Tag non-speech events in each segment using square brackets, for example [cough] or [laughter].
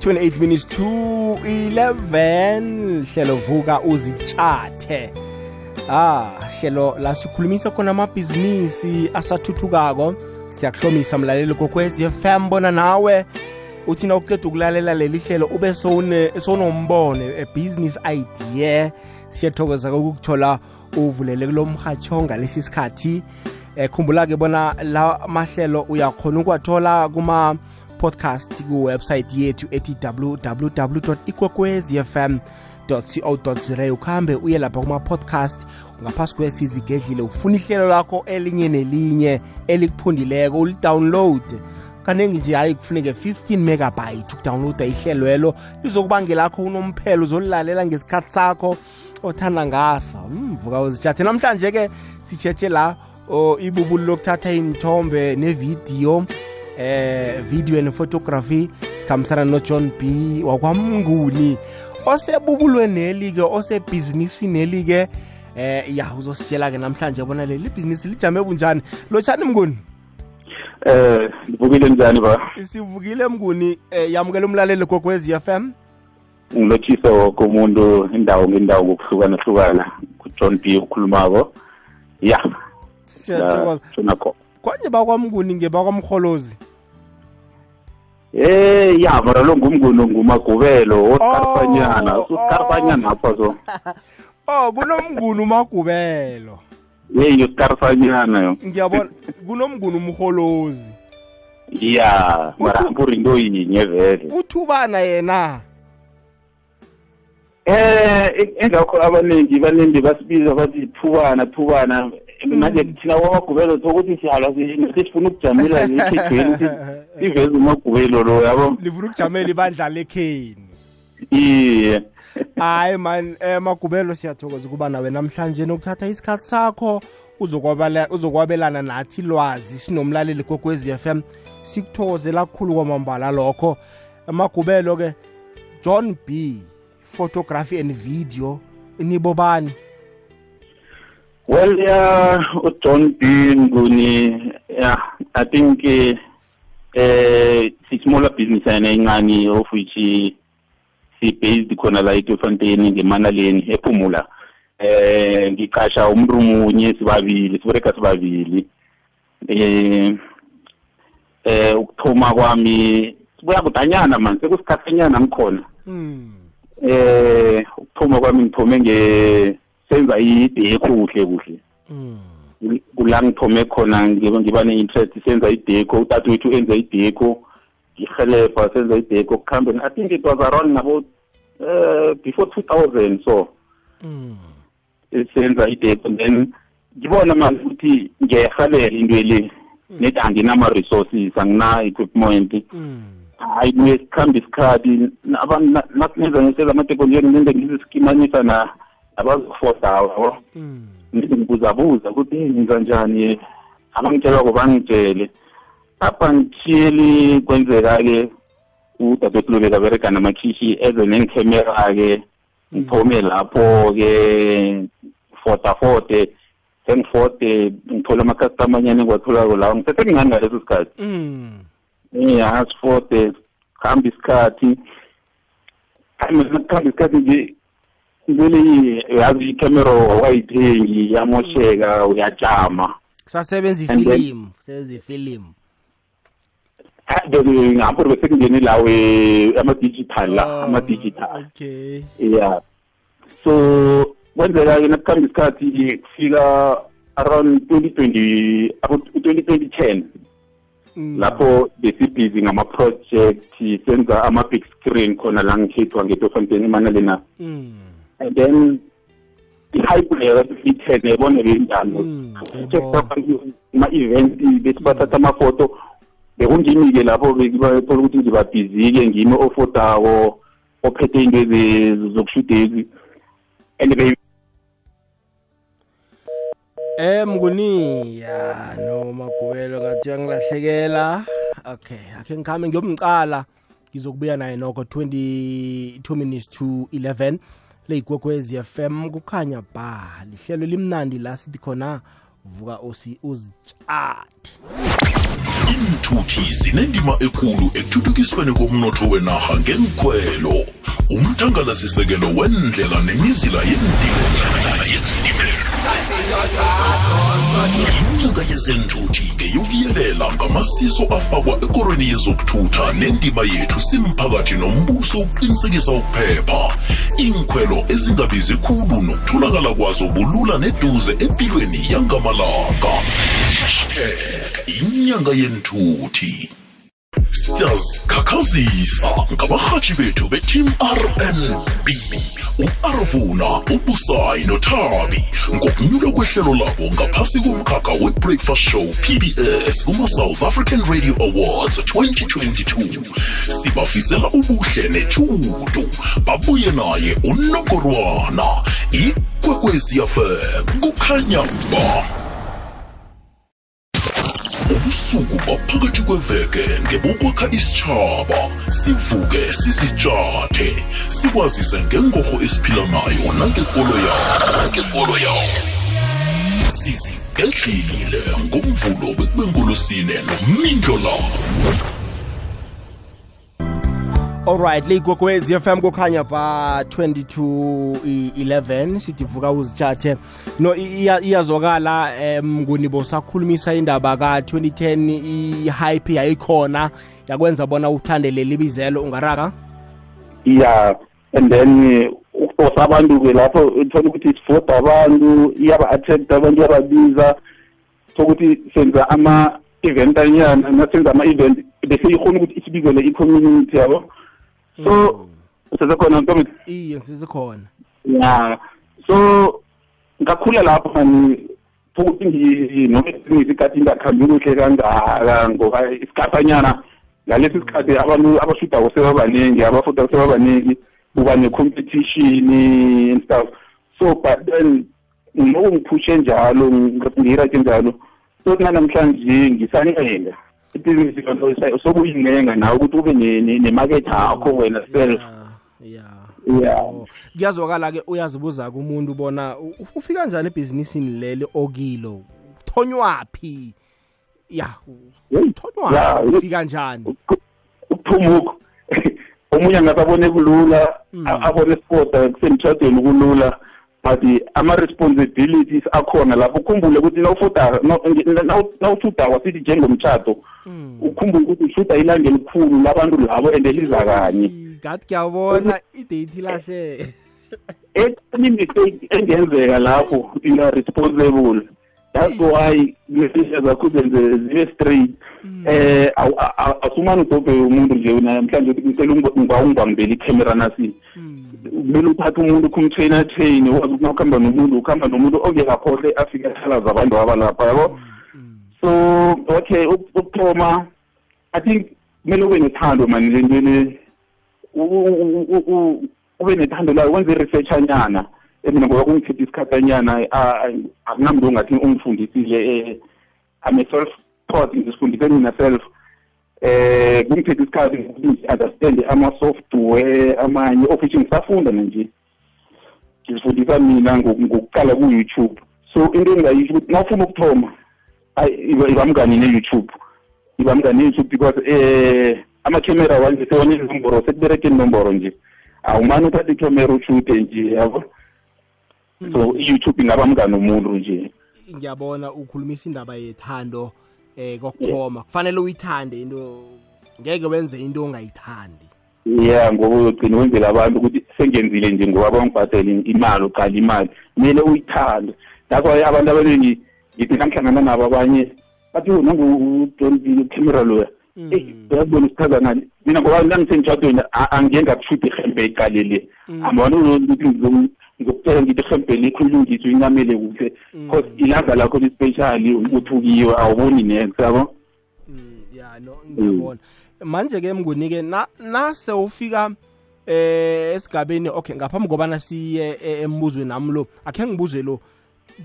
28 minutes to 11 hlelo vuka uzitshathe. Ah hlelo la sikhulumisa khona amabhizinisi asathuthukako. Siyakuhlomisa mlaleli kokwezi FM bona nawe uthi na uqeda ukulalela leli hlelo ube sowunombono a-business idea. Siyathokoza kokukuthola uvulele kulo mhatsho ngalesi sikhathi. Eh khumbula-ke bona la mahlelo uyakhona ukuwathola kuma podcast kuwebsite yethu ethi www ikwekwezi fm co za ukuhambe uye lapha kuma-podcast ngaphasi kwesizigedlile ufuna ihlelo lakho elinye nelinye elikuphundileko ulidownload. Kaningi nje hayi kufuneke 15 megabyte ukudownloada ihlelo elo lizokubangela akho unomphelo uzolilalela ngesikhathi sakho othanda ngasa mvuka uzitshathe namhlanje-ke sitshetshe la ibubulo lokuthatha iy'nthombe nevidiyo. Eh video and photography sikhambisana noJohn B wakwamnguni osebubulweneli-ke osebhizinisini-ke eh ya uzositshela-ke namhlanje bona leli bhizinisi lijame bunjani lotshani mnguni Eh livukile njani ba? Sivukile mnguni eh, yamukela umlaleli gogwezi FM. ngilotshise wonke umuntu indawo ngendawo ngokuhlukanahlukana kuJohn B ukhulumako. Ya. Siyathokoza. konje bakwamnguni ngebakwamkholozi. Eh ya mara lo ngumnguni ngumagubelo osikarfanyana usikarfanyana apha so. [laughs] Oh kunomnguni umagubelo. Hey usikarfanyana yo. Ngiyabona kunomnguni umholozi. Ya mara mpuri ndo yinye vele. Uthubana yena. Eh engakho abaningi baningi basibiza bathi thubana thubana manje thina kwamagubelo sokuthi sihala sifuna ukujamela lekhethweni [laughs] siveze umagubelo lo yabo? Livuna ukujamela ibandla lekheni. iye. [laughs] Hayi man eh magubelo siyathokoza ukuba nawe namhlanje nokuthatha isikhathi sakho uzokwabelana nathi lwazi sinomlaleli kokwezi FM sikuthokozela kukhulu kwamambala lokho. Amagubelo ke John B photography and video. Nibobani well yeah uJohn B nguni yeah i think eh uh, smaller business ene incane of which si-based khona la eTofontein ngemanaleni ephumula eh ngiqasha umuntu munye sibabili sibereka sibabili. Eh eh ukuthoma kwami sibuya kudanyana manje sekusikhathanyana ngikhona. Eh ukuthoma kwami ngithome nge senza ideko kuhle. Kuhle kula ngithome khona ngiba ne-interest senza ideko utata wethu enza ideko ngihelebha senza ideko kuhambeni i think it was around about uh, before 2000 so. Mm. senza ideko then ngibona manje ukuthi ngiyayihalela into le nethi anginama-resources angina-equipment. Hayi kuye sikuhambe isikhathi nasinenza ngesenza amateknoloji ngenze ngizisikimanisa nabazofodawo ngize ngibuzabuza ukuthi ngenza njani abangitshelwako bangitshele apha ngithiyeli kwenzeka-ke udadewethu lo bekabereka namakhishi eze nengikhemera-ke ngithome lapho-ke fota fote sengifote ngithole amakhastama anyane ngiwatholako lawo ngisethe ngingani ngaleso sikhathi. Ya sifote kuhamba isikhathi. Hayi mina kuhamba isikhathi nje intole yazi ikhemera wayithengi yamosheka uyajama. Kusasebenza ifilimu kusebenza ifilimu. Ngapho bese kungene lawe ama-digital la ama-digital. okay. Yeah. So kwenzeka-ke nakukhamba isikhathi kufika around 2020 2010 lapho besibhizi ngama-project senza ama-big screen khona la ngikhethwa ngetofontein emanalena and then leyo ka-2010 yayibona benjani ama-event besibathatha amafoto bekungimi-ke lapho bekuthola ukuthi ngibabhizi-ke ngimi ofotako ophethe into zokushudezi and Eh mnguni ya no magubelo ngathi yangilahlekela okay akhe ngikhambe ngiyomcala. Ngizokubuya naye nokho 22 minutes to 11 leyigwekwezi FM kukhanya ba lihlelo limnandi la sithi khona vuka osi uzitshathe. Iinthuthi zinendima ekulu ekuthuthukisweni komnotho wenarha ngenkhwelo umthangalasisekelo wendlela nemizila yeentimela inyanga yezenthuthi-ke yokuyelela ngamasiso afakwa ekorweni yezokuthutha nendima yethu simphakathi nombuso ukuqinisekisa ukuphepha. Iinkhwelo ezingabizi khulu nokutholakala kwazo bulula neduze empilweni yangamalanga. Hashtag inyanga yenthuthi. Siyazikhakhazisa ngabarhatshi bethu beteam rnb u-arvuna ubusayi nothabi. Ngokunyulwa kwehlelo labo ngaphasi komkhakha we-breakfast show pbs kuma-south african radio awards 2022 sibafisela ubuhle nethudu babuye naye unongorwana ikwekweziyafem kukhanya ba. Ubusuku baphakathi kweveke ngebokwakha isitshaba sivuke sisitshathe sikwazise ngengorho esiphila nayo nangekolo yawo nangekolo yawo. Sizigedlile ngomvulo bekubengolosine nomindlo lawo alright leyigogwezi FM kukhanya ba 2211 sithi vuka uzitshathe no iya- iyazwakala em ngunibo sakhulumisa indaba ka 2010 i-hype yayikhona yakwenza bona uthandele libizelo ungaraka? Yeah and then ukufosa abantu-ke lapho uthola ukuthi sifoda abantu iyaba-attract abantu iyababiza. Sokuthi senza ama-event anyana nasenza ama-event bese ikhona ukuthi isibizele i-community yabo so usesekhona ntombi iye sizikhona ya. So ngakhula lapho mani futhi noma ngisikhathi ingakhambi kuhle kangaka ngoba isikhathanyana ngalesi sikhathi abantu abashudako sebabaningi abafuda sebabaningi kuba ne-competition and stuff. So but then ngoku ngiphushe njalo ngirate njalo so nanamhlanje ngisancenga ibhizinisi lonto sokuyincenga nawe ukuthi ube ne- ne- nemarket yakho wena self ya yeah. Oh, kuyazwakala ke uyazibuza kumuntu bona ufika njani ebhizinisini leli okilo? Thonywaphi ya Yeah, thonywaphi yeah. ufika njani? Ukuphumuka [laughs] omunye angasabone kulula a- abone sport kusemtshadweni kulula. But ama-responsibilities akhona lapho ukhumbule ukuthi nawushudako sithi njengomtshato ukhumbule ukuthi ushuda ilanga elikhulu labantu labo and liza kanye ngathi kuyabona idate ilahle. Enye mistake engenzeka lapho you are responsible that's why ngezinto zakho zenze zibe straight. Eh awu- a- a- asumane udobhe umuntu nje namhlanje ukuthi ngicela ungiba ungibambele icamera nasi. Kumele uthathe umuntu ukumtraina train wazi ukuthi nawukuhamba nomuntu ukuhamba nomuntu ongekakhohle afike ahlalaza abantu abalapha yabo? So okay uk- ukuthoma i think kumele ube nethando mani le nto le ube nethando layo wenze i-research anyana. Mina ngoba kungithethe isikhathi anyana akunamuntu ongathi ungifundisile eh, I'm a self taught ngizifundise mina self. Eh kungithethe isikhathi ukuthi ngi-understand ama-software amanye of which ngisafunda nanje ngizifundisa mina ngoku- ngokuqala ku-youtube. So into engingayisho ukuthi nawufuna ukuthoma ayi iba iba mngani ne-youtube. Iba mngani ne-youtube because eh amakhemera wanje sewanezinomboro sekubereke inomboro nje. Awumane uthathe ikhemera ushute nje yabo? So i-youtube ingaba mngani umuntu nje. Ngiyabona ukhulumisa indaba yethando. Eh kokuthoma. Kufanele uyithande into ngeke wenze into ongayithandi. Ya ngoba uyogcina wenzela abantu ukuthi sengenzile nje ngoba bangibhadele imali uqala imali. Kumele uyithande. That's why abantu abaningi ngithi nangihlangana nabo abanye bathi "Oh, nangu John camera loya eyi uyabona isichaza ngani mina ngoba nangisemtshadweni a- angike ngakushutha ihembe iqalele ambona ukuthi ngizokutshela ngithi ihembe lekho ilungiswe incamele kuhle because ilanga lakho lispecial uthukiwe awuboni next yabo? Mm, ya no ngiyabona. Manje ke mngunike na nase ufika eh esigabeni okay ngaphambi kobana siye eh, embuzweni nami lo akhe ngibuze lo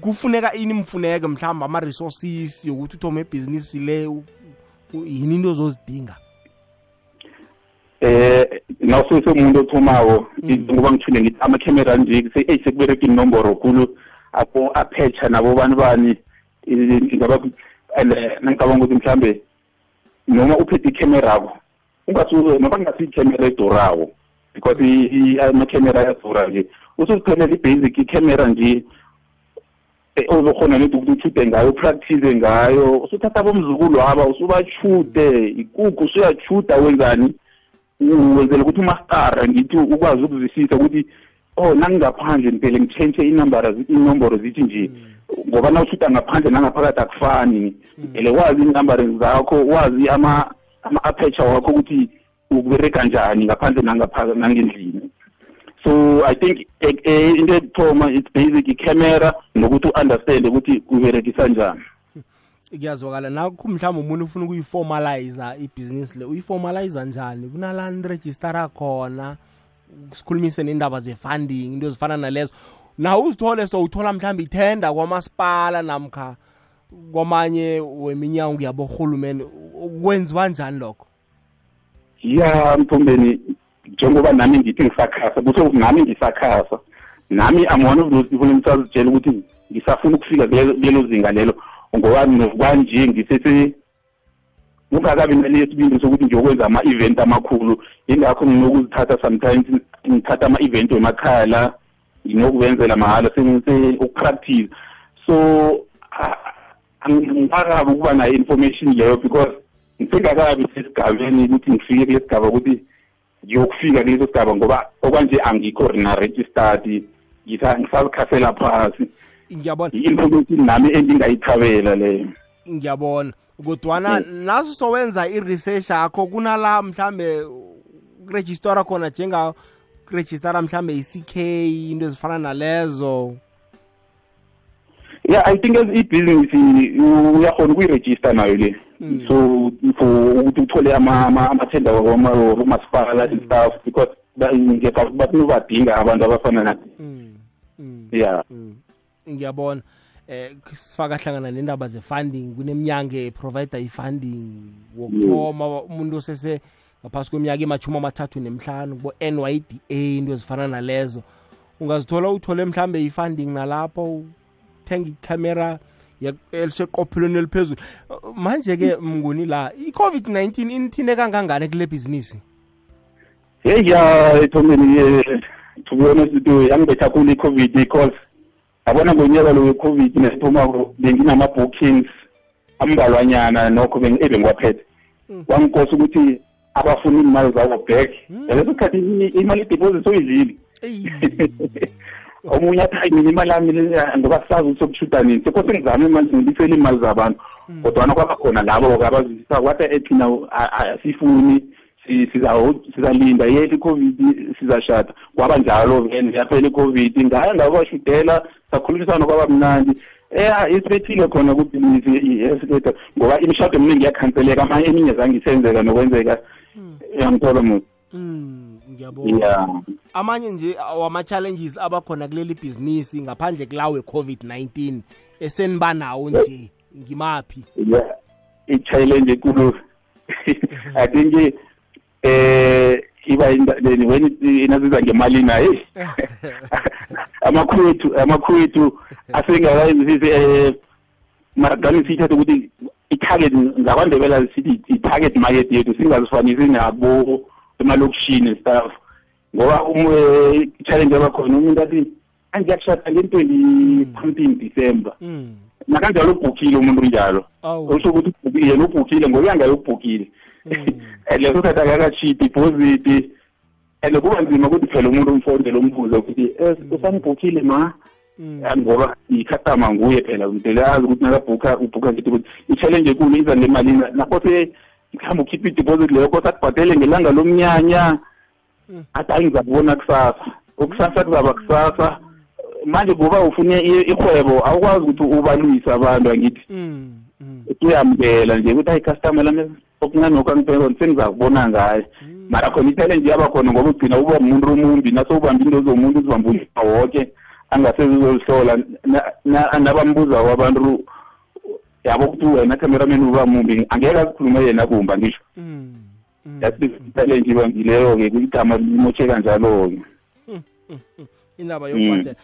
kufuneka ini mfuneke mhlawumbe ama-resources yokuthi uthome ibhizinisi le yini into ozozidinga? Eh nawusesemuntu othomako ngoba ngithule ngithi amakhemera nje eyi sekubereka inomboro khulu apho aphetsha nabo bani bani eh, ngaba and eh, nangicabanga ukuthi mhlambe noma uphethe ikhamera yakho ungasuke noma kungasi ikhamera edurawo because i- i- amakhamera ayadura nje usuziphelela i-basic ikhamera nje eh, ozokhona lento ukuthi ushude ngayo upractice ngayo usuthatha bomzukulu aba usubachude ikuku usuyachuda wenzani? Wenzela ukuthi umastara ngithi ukwazi ukuzwisisa ukuthi oh nangingaphandle mpele ngitshentshe inomboro zithi nje ngoba nawushuda ngaphandle nangaphakathi akufani. Ele wazi inambara zakho wazi ama ama-aperture wakho ukuthi ukubereka njani ngaphandle nangendlini. So i think eh, eh, into ekuthoma it's basic i-camera nokuthi u-understande ukuthi uberekisa njani kuyazwakala. Nakho mhlawumbe umuntu ufuna ukuyiformaliza ibhizinisi le uyiformaliza njani? Kunala nirejistara khona sikhulumise nendaba ze-funding into ezifana nalezo. Na uzithole so uthola mhlawumbe ithenda kwamasipala namkha kwamanye weminyango yaborhulumende. Kwenziwa njani lokho? Ya mthombeni njengoba nami ngithi ngisakhasa kusho nami ngisakhasa. Nami I'm one of those people engisazitshela ukuthi ngisafuna ukufika kulelo kulelo zinga lelo. Ngoba nokwanje ngisese kungakabi nalesibindi sokuthi ngiyokwenza ama-event amakhulu. Yingakho nginokuzithatha sometimes ngithatha ama-event wemakhaya la nginokuwenzela mahhala ukupractice so angingakabi ukuba nayo information leyo because ngisengakabi sesigabeni ukuthi ngifike kule sigaba ukuthi ngiyokufika kuleso sigaba ngoba okwanje angikho rina registered ngisa- ngisazikhasela phasi. Ngiyabona. I-information nami endingayithabela leyo ngiyabona. Kodwana naso sowenza i-research yakho kunala mhlambe kurejistara khona njenga kurejistara mhlambe i-ck into ezifana nalezo. Yeah i think as khona uyakhona ukuyirejista nayo le. So for ukuthi uthole ama- ama- amathenda wamasipala and stuff because basinobadinga abantu abafana nathi. Mm, mm, yeah. Mm. Ngiyabona. Eh sifaka hlangana nendaba ze-funding kuneminyango provider i-funding wokuthoma. Umuntu osese ngaphasi kweminyaka emashumi amathathu nemhlanu kubo-nyda into ezifana nalezo. Ungazithola uthole mhlambe i-funding nalapho uthenga icamera eliseqophelweni eliphezulu. Manje-ke mnguni la i-covid-19 inithine kangangani kule bhizinisi? Hey ya ethomeni to be honest yangibetha khulu i-covid because yabona ngonyaka lo we-covid nesithomako benginama-bookings ambalwanyana nokho beng- ebengiwaphethe wangikosa ukuthi abafuna imali zabo back. Ngaleso sikhathi i- imali ideposit soyidlile eyi. [laughs] Omunye athi hayi mina imali yami le- ngoba sazi ukuthi sokushuda nini. Sekose ngizame manje ngibisele imali zabantu. Kodwana kwaba khona labo-ke abazwisisa kwathi eh, thina a- a- sifuni si- siza- sizalinda. Yeli i-covid sizashada. Kwaba njalo vele yaphela i-covid. Ngaya ngabashudela sakhulumisana kwaba mnandi eh isibethile khona kubhizinisi yesiketa ngoba imishado eminingi yakhanseleka amanye eminye zange isenzeka nokwenzeka yangithola muthi Mm, ngiyabona ya amanye nje wama-challenges abakhona kuleli bhizinisi ngaphandle kulawe covid-19 eseniba nawo nje ngimaphi? Yeah i-challenge enkulu. [laughs] I think eh iba then when inasiza ngemalini hayi [laughs] amakhwethu amakhwethu asengakayizisi eh maragani sithatha ukuthi i-target ngakwandebela sithi i-target market yethu singazifanisi nabo emalokishini stuff. Ngoba um, eh, i-challenge abakhona umuntu athi angiyakushada nge-twenty something december. Mm. nakanjalo ubhukile umuntu njalo. Awu. usho ukuthi yena ubhukile ngokuyangayo ubhukile and leso khathi akakachiyi deposit. And kuba nzima ukuthi phela umuntu umfondele umbuzo ukuthi usanibhukhile usangibhukile ma? Mm. Ngoba i-customer nguye phela mdele azi ukuthi nakabhukha ubhukha ukuthi i-challenge enkulu iza ngemalini nakose mhlawumbe ukhiphe i-deposit leyo kose akubhadele ngelanga lomnyanya. Athi hayi ngizakubona kusasa. Ukusasa kuzaba kusasa. Manje ngoba ufune ihwebo awukwazi ukuthi ubalwise abantu angithi. Mm. Mm. uyamukela nje ukuthi hayi customer lami okuncane okwangibheka sengizakubona ngayo mara khona i-challenge yaba khona ngoba ugcina uba umuntu omumbi nasewubamba into zomuntu uzibamba ulima woke angasezizolihlola nabambuza kwabantu yabo ukuthi wena cameraman uba mumbi angeke azikhulume yena kumba ngisho Mm. Mm. that's i-challenge ibangileyo-ke igama limoshe kanjalo-ke. [laughs] Indaba yokubhadela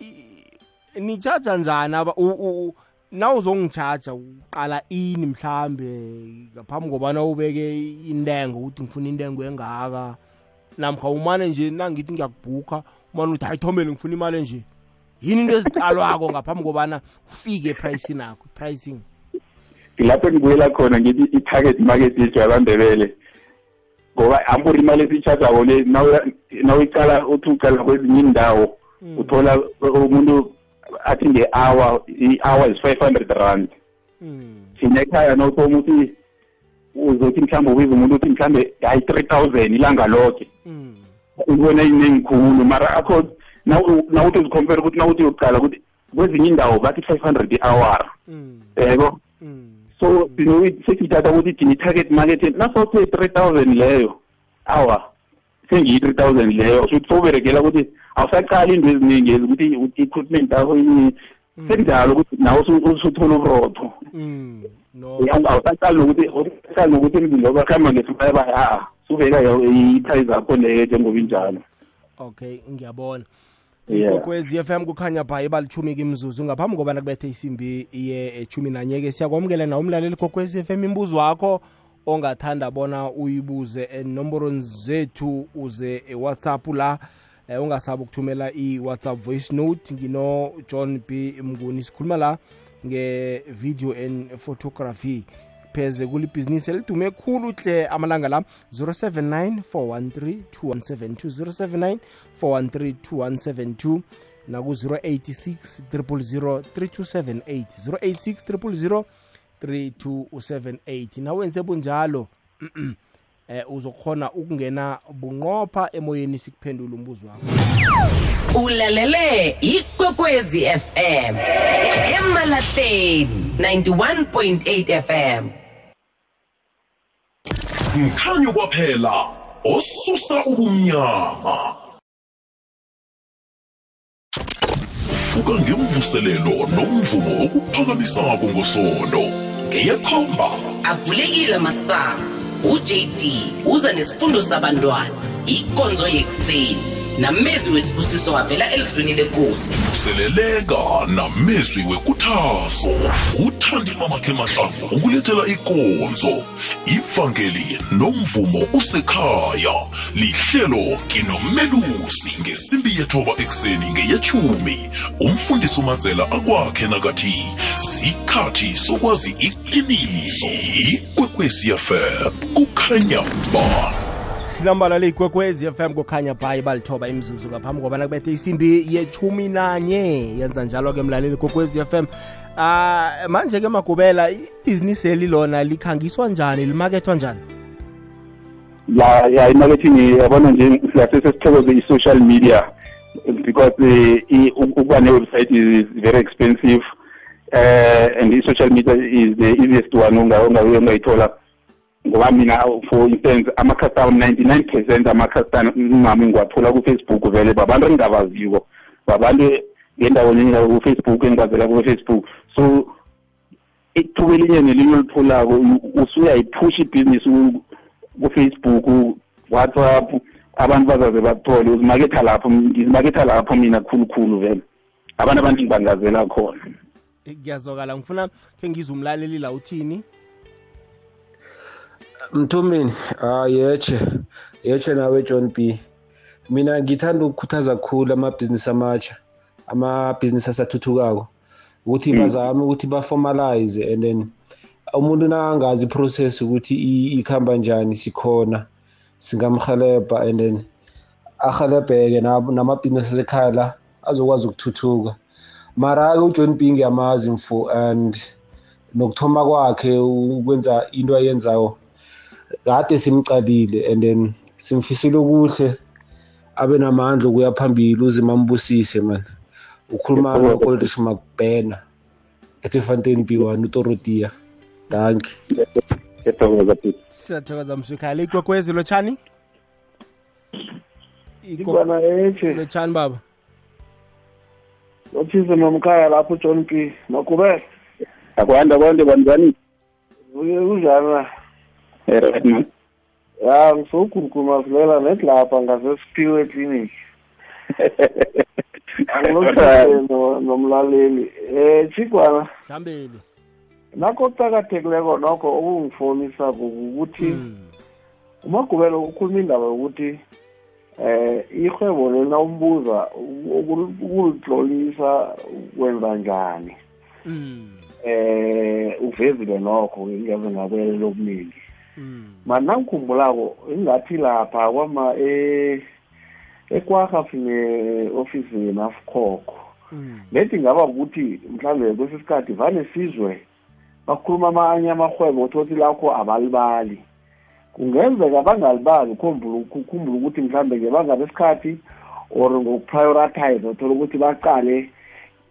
I- nijaja njani aba u- u- u- na uzongichaja uqala ini mhlambe ngaphambi kobana ubeke intengo ukuthi ngifuna intengo engaka namkha umane nje nangithi ngiyakubhukha umane uthi ayithomele ngifuna imali nje yini into eziqalwako ngaphambi kobana ufike epricing akho pricing lapho engibuyela khona ngithi i-target market yethu yabandebele ngoba amburi imali esiyitshajako le nawuyicala uthi ucala kwezinye indawo uthola umuntu athi nge-hour i-hour is five hundred rand. Thina ekhaya nothoma uthi uzothi mhlawumbe ubiza umuntu uthi mhlawumbe hayi three thousand ilanga lonke ubona iningi khulu. Mara akho nawuthi uzikhompere ukuthi nawuthi ucala ukuthi kwezinye indawo bathi five hundred i-hour. Yebo? So sesithatha ukuthi thina i-target market nasawuthe three thousand leyo awa. Sengiyi-three thousand leyo suthi sowuberekela ukuthi awusaqali into eziningi ukuthi i-equipment yakho sekunjalo ukuthi nawe usuthola uburotho awusaqali nokuthi awusaqali nokuthi emzini lo bakuhamba ngesibayeba ha subeka i-price yakho leyo njengoba injalo. Okay ngiyabona. Ikokwezi FM kukhanya pha ibalitshumi kimzuzu ngaphambi kobana kubethe isimbi iye echumi nanye-ke siyakwamukela na umlaleli kokwezi FM imbuzo wakho ongathanda bona uyibuze enomborweni zethu uze ewhatsapp la eh, ungasabi ukuthumela i-whatsapp voice note. Ngino john b. Mnguni sikhuluma la nge-video and photography. Pheze kulibhizinisi elidume khulu hle amalanga la 079 413 2172 079 413 2172 naku-086 000 3278 086 000 3278 nawenze bunjalo [clears throat] eh uzokhona ukungena bunqopha emoyeni sikuphendula umbuzo wakho. Ulalele ikwekwezi fm emalahleni 91.8 fm mkhanyo kwaphela osusa ubumnyama. Vuka ngemvuselelo nomvumo okuphakamisako ngosondo ngeyekhomba. Avulekile masango ujd uza nesifundo sabantwana. Ikonzo yekuseni. Namezwi wesibusiso wavela elizwini lenkosi. Vuseleleka namezwi wekuthaso. Uthandima makhe mahlangu ukulethela ikonzo. Ivangeli nomvumo usekhaya. Lihlelo nginomelusi ngesimbi yethoba ekuseni ngeyechumi umfundisi umadzela akwakhe nakathi sikhathi sokwazi iqiniso. Ikwekwecfm kukhanya ba lambala leyigwekwezi FM kukhanya pha balithoba imzuzu ngaphambi kobana kubethe isimbi yechumi nanye yenza njalo-ke mlaleli gwekwezi FM ah manje-ke magubela ibhizinisi eli lona likhangiswa njani limakethwa njani? Ya ya imarketing yabona nje siyasesesithokoze i-social media because eh, ukuba ne-website is very expensive uh, and i-social media is the easiest one ongayithola ngoba mina for instance ama-customer 99 percent ama-customer ngami ngiwathola ku-facebook vele babantu engingabaziko. Babantu ngendaweni ku-facebook engibazela ku-facebook. So ithuba elinye nelinye olitholako usuyayiphusha ibhizinisi ku-facebook whatsapp abantu bazaze bakuthole uzimaketha lapho ngizimaketha lapho mina khulukhulu vele. Abantu abaningi bangazela khona. Ngiyazokala ngifuna khe ngize umlaleli la uthini? Mthumini ah yeche yeche nawe John B. Mina ngithanda ukukhuthaza kakhulu amabhizinisi amatsha amabhizinisi asathuthukako ukuthi bazame ukuthi baformalize and then umuntu nakangazi iprocess ukuthi ikhamba njani sikhona singamhelebha and then ahelebheke namabhizinisi asekhaya la azokwazi ukuthuthuka. Mara-ke ujohn b ngiyamazi mfo and nokuthoma kwakhe ukwenza into ayenzayo kade simcalile and then simfisile okuhle abe namandla ukuya phambili uze mambusise man ukhuluma no-oldrich macbena etefontein b one utorotia danki ngiyathokoza futhi siyathokoza msukhaya likwekwezi lotshani? Ibana eche lotshani baba. Othize nomkhaya lapho John P. Makube akwanda kwande banjani kunjani na Eh, right man ya ngisoguguma silela nethi lapha ngasesiphiwe clinic [laughs] angilothisele no- nomlaleli. Um chigwana hlambeli nakho kuqakathekileko nokho okungifonisako kukuthi Mm. umagubelo ukhuluma indaba yokuthi eh ihwebo lena umbuza ukulitlolisa kwenza njani. Mm. eh uvezile nokho ngiyave ngabuyelela okuningi Mm. mani nangikhumbulako ingathi lapha kwama e ekwarha sine ofisi yenafkhokho Mm. lethi ngaba ukuthi mhlawumbe kwesinye isikhathi vane sizwe bakhuluma amanye amarhwebo othothi lakho abalibali kungenzeka bangalibali ukhumbula ukhumbula ukuthi mhlawumbe ngebanga besikhathi or ngokuprioritize uthola ukuthi baqale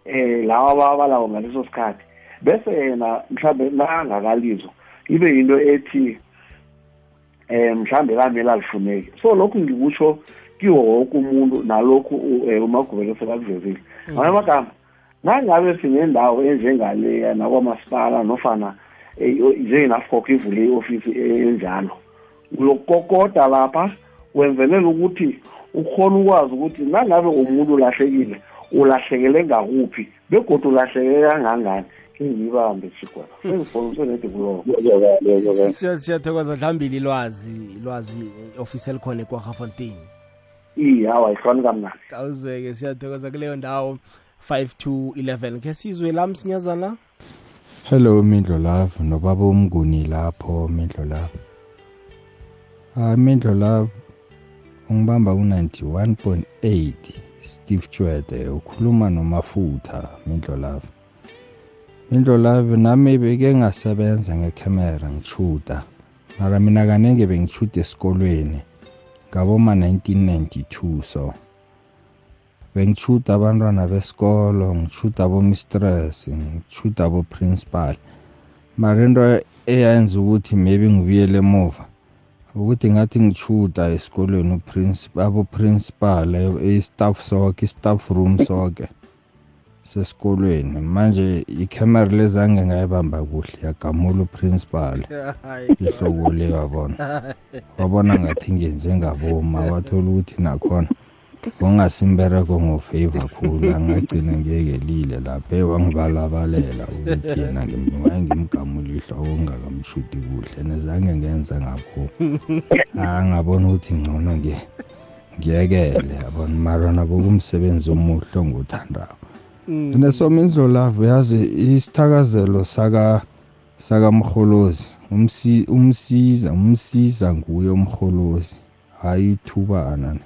eh lawa ababalawo ngaleso sikhathi bese yena mhlawumbe nangakalizwa ibe yinto ethi eh mhlambe kamele alifuneki so lokhu ngikutsho kiwo wonke umuntu nalokhu eh, umagubelo sekakuvezile ngamanye amagama nangabe sinendawo enjengaleya nakwamasipala nofana eh, o- njengenafkok ivule i-ofisi enjalo. Uyokukokoda lapha wenzelela ukuthi ukhona ukwazi ukuthi nangabe umuntu ulahlekile ulahlekele ngakuphi begodwa ulahlekele kangangani. Ingiyibambe chigwana [laughs] sengifoniswe nede kuloko Siya- siyathokoza hlambili ilwazi ilwazi ofisi elikhona ekwarhafontein iye hawa ayihlwani kamnandi. Awuzeke siyathokoza kuleyo ndawo 5 to 11 ke sizwe la msinyazana? Hello Mindlo Love nobaba umnguni lapho Mindlo Love. Ah Mindlo Love ungibamba u91.8 Steve Chwede ukhuluma nomafutha Mindlo Love. Mindlo Love nami beke ngasebenza ngecamera ngichuda. Mara mina kanenge bengichuda esikolweni ngaboma 1992 so. bengishuda abantwana besikolo ngishuda abo-mistress ngishuda abo-principal mara into eyenza ukuthi maybe ngibuyele emuva ukuthi ngathi ngishuda esikolweni abo-principal i-staff soke i-staff room soke sesikolweni. Manje icamera lezange ngayibamba kuhle yagamula uprincipal [laughs] ihloko le wabona. Wabona ngathi ngenze ngaboma wathola ukuthi nakhona kungasimbereko ngofavor khulu angagcina ngiyekelile lapho ewangibalabalela ukuthi yena waye ngimgamula ihloko ngingakamshudi kuhle nezange ngenza ngakho. Angabona ukuthi ngcono ngi- ngiyekele yabona. Mara nabo kumsebenzi omuhle ongiwuthandako nesoma indlolavu yazi isithakazelo saka sakamrholozi umsi- umsiza umsiza nguye umrholozi hayi ithubana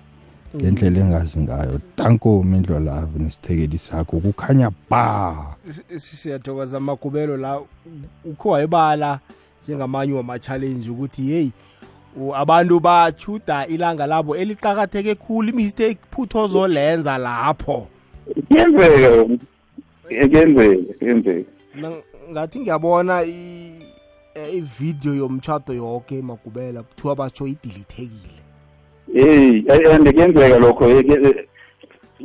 ngendlela engazi ngayo. Tanko mindlolavu nesithekeli sakho. Kukhanya ba. Si- si- siyathokoza amagubelo la. Ukho wayebala njengamanye wama-challenge ukuthi heyi u- abantu bachuda ilanga labo eliqakatheke khulu imistake phutho zolenza lapho. Kuyenzeka kuyenzeka kuyenzeka ngathi ngiyabona eh, ividiyo yomtshato yoke magubela kuthiwa batsho idilithekile hey and kuyenzeka lokho eh, eh,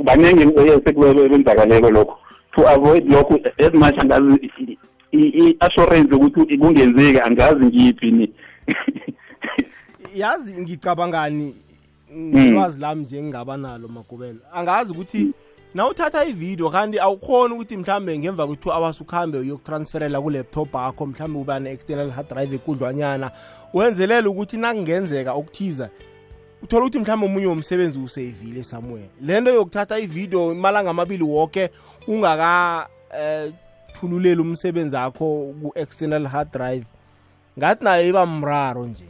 baningi sekubenzakaleko lokho. To avoid lokho as much angazi i-assurance ukuthi kungenzeki angazi ngiphi ni. [laughs] Yazi ngicabangani Mm. ngilwazi lami nje engingaba nalo magubelo angazi ukuthi na uthatha ividiyo kanti awukhoni ukuthi mhlambe ngemva kwethu hours ukhambe uyokutransferela ku-laptop akho mhlambe uba ne-external hard drive ekudlwanyana wenzelela ukuthi nakungenzeka okuthiza uthola ukuthi mhlawumbe omunye womsebenzi useyivile somewhere. Le nto yokuthatha ividiyo imalanga amabili woke ungaka um thululeli umsebenzi akho ku-external hard drive. Ngathi nayo iba mraro nje.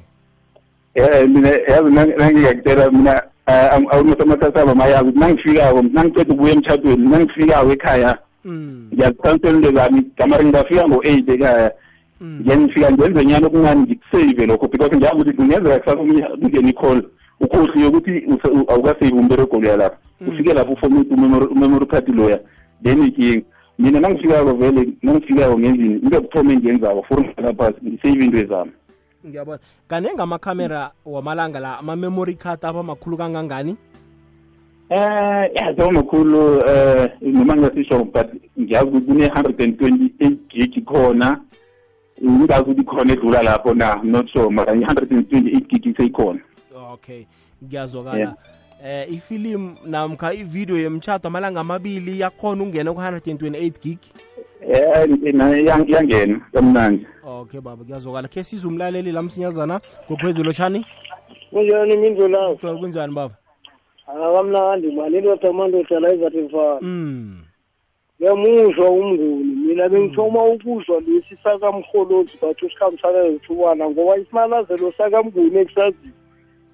Eh mina yazi nang- nangingakutshela mina awunosomatasaba mayazi ukuthi nangifikako nangiceda ukubuya emtshatweni nangifikako ekhaya. Mm, zami gamari ngingafika ngo-eight ekhaya. Mm. then ngifika ngenze nyani okuncane ngikusave lokho because ngiyazi ukuthi kungenzeka kusasa omunye kungena i-call. Ukhohliwe ukuthi awukasave umberego loya lapha ufike lapho ufomate umemory card loya then ikinga. Mina nangifikako vele nangifikako ngendlini into yokuthoma engiyenzako for ngalaphasi ngisave into zami ngiyabona. Kanenge amakhamera wamalanga la ama-memory card aba makhulu kangangani? Eh ya so makhulu eh noma ngasisho but ngiyazi ukuthi kune 128 gig khona. Ngingazi ukuthi khona edlula lapho na not sure mara i 128 gig seyikhona okay ngiyazwakala. Yeah. eh ifilimu namkha ividiyo yemtshado amalanga amabili yakhona ukungena ku-128 gig? Eh ina- yang- yangena kamnandi. Okay baba kuyazokala khe siza umlaleli la msinyazana kokhwezi lotshani? Kunjani mindlu lawo kunjani baba? Akamnandi mani indoda amandoda la izathi mfana. Mm ngiyamuzwa umnguni mina bengithoma ukuzwa lesi sakamrholozi bathi usikhambisana nethubana ngoba isimanazelo sakamnguni ekusazini.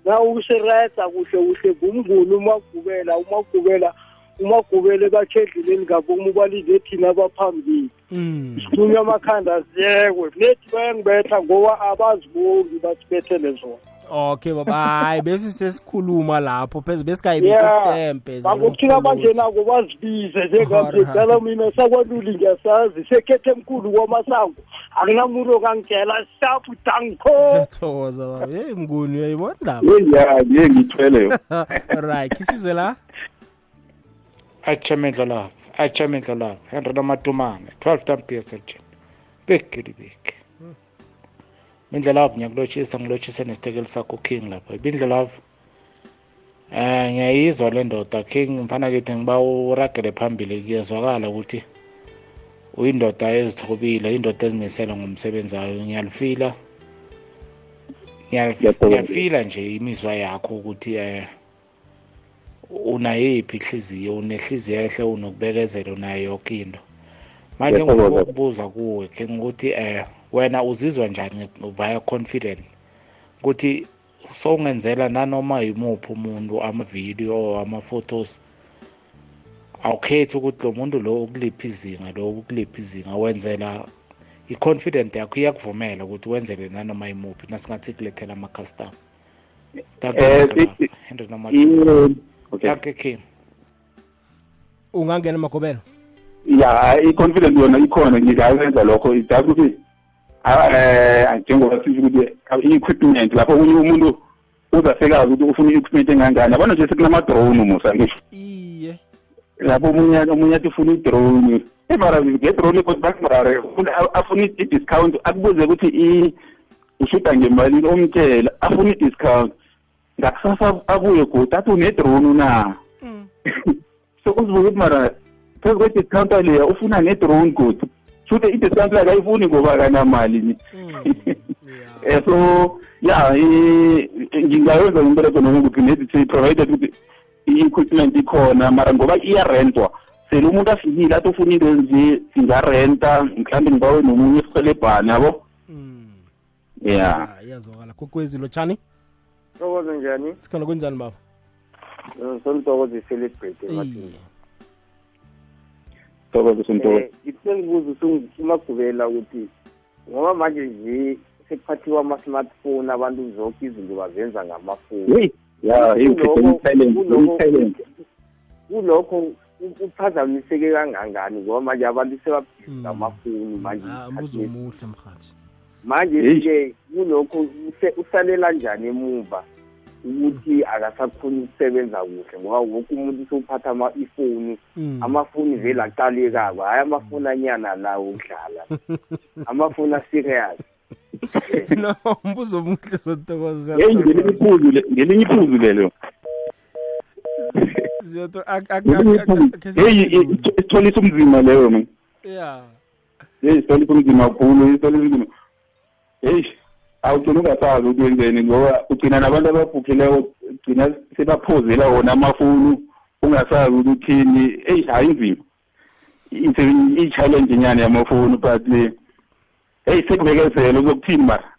Na ukusirayeda kuhle kuhle ngumnguni umagubela umagubela umagubele bakhedlileni ngabomu balinde thina abaphambili. Mm. Sikhulunywa amakhanda ziyekwe nethi bayangibetha ngoba abazibongi basibethele zona. Okay baba hayi bese sesikhuluma lapho pheze besikayibeka Yeah. isitempe bakuthina banjenako bazibize njengamje cala mina sakwaluli ngiyasazi sekhethe emkhulu kwamasango. Akunamuntu okangitshela sapu danko. Siyathokoza baba. Yeyi mnguni uyayibona ndaba yeyani ye ngithwele yo. [laughs] Right khisize la. Atshamendla lapho atshamendla lapho henry namatumane 12 tam pslg bekeli beke indlela lapho ngiyakulotshisa ngilotshise nesitekeli sakho king lapha. Ibindlela lapho eh ngiyayizwa le ndoda king. Mfana kithi ngiba uragele phambili. Kuyezwakala ukuthi uyindoda ezithobile indoda ezimisele ngomsebenzi wayo. Ngiyalifila. Ngiyal- Ngiyathokoza. ngiyafila nje imizwa yakho ukuthi eh unayiphi inhliziyo unehliziyo ehle unokubekezela unayo yonke into. Manje Ngiyathokoza. ngifuna ukubuza kuwe ke ukuthi eh wena uzizwa njani via confident? Ukuthi sowungenzela nanoma yimuphi umuntu amavidiyo or ama-photos awukhethi ukuthi lo muntu lo ukuliphi izinga lo ukuliphi izinga wenzela i-confident yakho iyakuvumela ukuthi wenzele nanoma yimuphi nasingathi kulethela ama-custom Okay danke king ungangena emagobelo ya i-confidence yona ikhona ngingakwenza lokho idazi ukuthi um njengoba sisho ukuthi i-equipment lapho okunye umuntu uzasekazi ukuthi ufuna i-equipment engangani yabona nje sekunama-drone musa ngisho iye lapho omunye omunye athi ufuna i-drone emara nge-drone ufuna- afuna i-discount akubuze ukuthi i- ushuda ngemalini omtshela afuna i-discount ngakusasa abuye godi athi unedrone na? [laughs] So uzibuke ukuthi mara phezu kwe-discount leya ufuna ne-drone godi shute i-discount lakhe ayifuni ngoba kanamali um [laughs] so ya ngingayenza umbereko noma ukuthi provided ukuthi i-equipment ikhona mara ngoba iyarentwa sele umuntu afikile athi ufuna into enje singarenta mhlawumbe ngibawe nomunye esihelebhani yabo? Ya. Ah, iyazwakala. Kokwezi lotshani thokoze njani? Sikhona kunjani baba? Solitokoze i-celebrate iye. thokoze sontokoze um ngisengibuza umagubela ukuthi ngoba manje nje sekuphathiwa ama-smartphone abantu zonke izinto bazenza ngamafoni. Heyi ya heyi ukhethe i-silent i-silent kulokho u- uphazamiseke kangangani ngoba manje abantu sebabhizi Mm. ngamafoni manje Ah, mbuzo omuhle mhathi manje-ke kulokho use- usalela njani emuva ukuthi akasakhoni ukusebenza kuhle ngoba wonke umuntu usuphatha ama- ifoni Mm. amafoni vele aqalekako hhayi amafoni anyana lawo ukudlala amafoni aserious no mbuzo omuhle sotokoza heyi ngelinye iphuzu le- ngelinye iphuzu lelo ngelinye iphuzu heyi i- isitholisa umzima leyo man ya heyi isitholisa umzima kakhulu isitholisa umzima heyi awugcina ungasazi ukuthi wenzeni ngoba ugcina nabantu ababhukhileyo ugcina sebaphozela wona amafoni ungasazi ukuthi uthini eyi hayi inzima Iy'mse- iyi-challenge nyana yamafoni but le heyi sekubekezela uzokuthini mara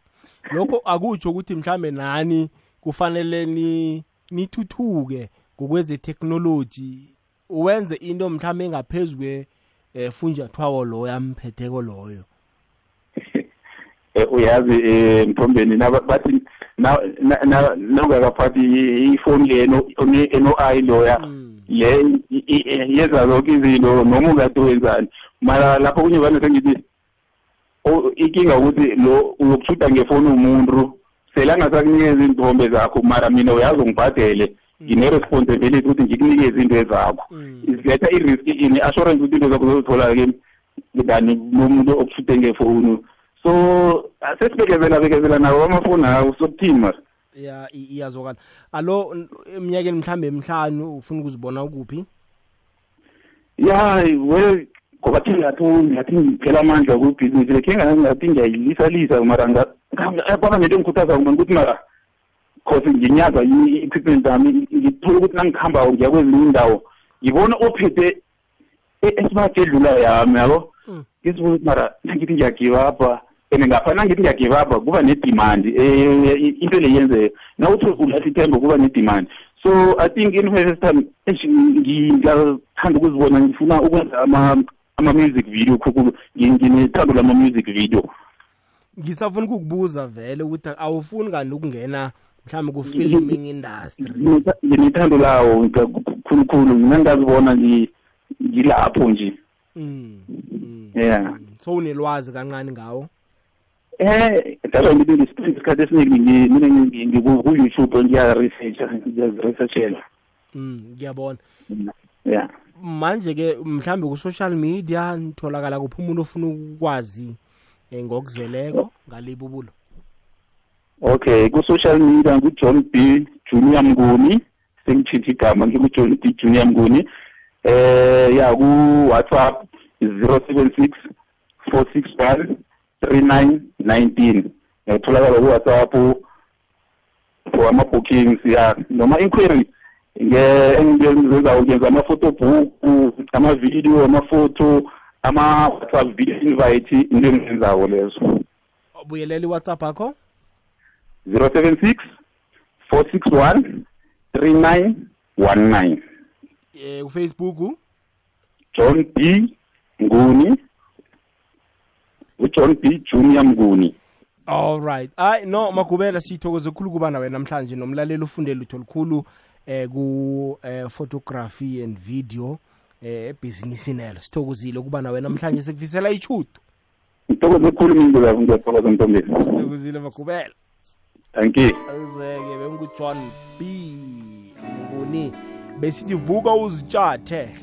lokho akutsho ukuthi mhlambe nani kufanele ni nithuthuke ngokweze technology uwenze into mhlambe engaphezulu kwe loyo amphetheko loyo. Eh, uyazi eh mthombeni naba- bathi na- na- na- nawungakaphathi i- ifoni le eno-i loya Mm. le yenza zonke izinto noma ungade wenzani mara lapho kunye vane sengithi inkinga ukuthi lo uyokushuda ngefoni umuntu sele angasakunikeza iinthombe zakho mara mina uyazi ungibhadele ngine-responsibility ukuthi ngikunikeze into zakho Mm. isiletha i-risk ine-assurance ukuthi into zakho zozithola-ke ngani nomuntu okushude ngefoni so sesibekezela bekezela nawo amafoni awo sokuthini mara ya i- iyazwakala alo n- eminyakeni mhlambe emihlanu ufuna ukuzibona ukuphi ya well ngoba thi ngathi ngathi ngiphela amandla kwibhizinisi lekhe ngathi ngiyayilisa-lisa mara nga- nga- kwaba ngento engikhuthaza mina ukuthi mara cause nginyaza i-equipment yami ngithola ukuthi nangikhambako ngiya kwezinye indawo ngibona ophethe e- esibate edlula yami yabo Mm. ngizibuza ukuthi mara nangithi ngiyagivapha and ngapha nangithi ngiyagivapha kuba nedemand eh, into le yenzeka nawuthi ulahla ithemba kuba nedemand so i think in first time eish, ngi- ngiyathanda ukuzibona ngifuna ukwenza ama ama-music video khulu Ngi- nginethando lama-music video. Ngisafuna ukukubuza vele ukuthi awufuni kanti ukungena mhlawumbe ku-filming industry? Nginetha- nginethando lawo khulukhulu mina ngingazibona ngi- ngilapho nje. Mm, mm, yeah. Mm. so unelwazi kancane ngawo? Eh why ngithi ngispend isikhathi esiningi ngi- mina ngi- ngi- ku-youtube ngiya-researcha ngiyaziresearchela Mm, ngiyabona. Yeah. Manje-ke mhlawumbe ku-social media nitholakala kuphi umuntu ofuna ukwazi um ngokuzeleko ngalibubulo okay ku-social media ngu-john b. Junior mnguni. Sengitshithe igama ngingu-john b. Junior mnguni. Eh ya four six one three nine nineteen ngiyatholakala ku-whatsapp for ama-bookings ya noma inquiry nge- engizenzayo ngenza ama-photobook ama-video ama-photo ama-whatsapp video invite into engizenzayo lezo. Buyelela iwhatsapp akho zero seven six four six one three nine one nine. Um kufacebook john b. Nguni. Ujohn b. Junior mnguni. Alright hayi no magubela sithokoze khulu kuba nawe namhlanje nomlaleli ufunde lutho lukhulu eh ku eh, photography and video eh ebhizinisini elo sithokozile ukuba nawe namhlanje sikufisela ichudo ngithokoze khulu mindlulavu ngiyathokoza ntombeni sithokozile magubela. Thank you. Azeke bengujohn b. Nguni besithi vuka uzitshathe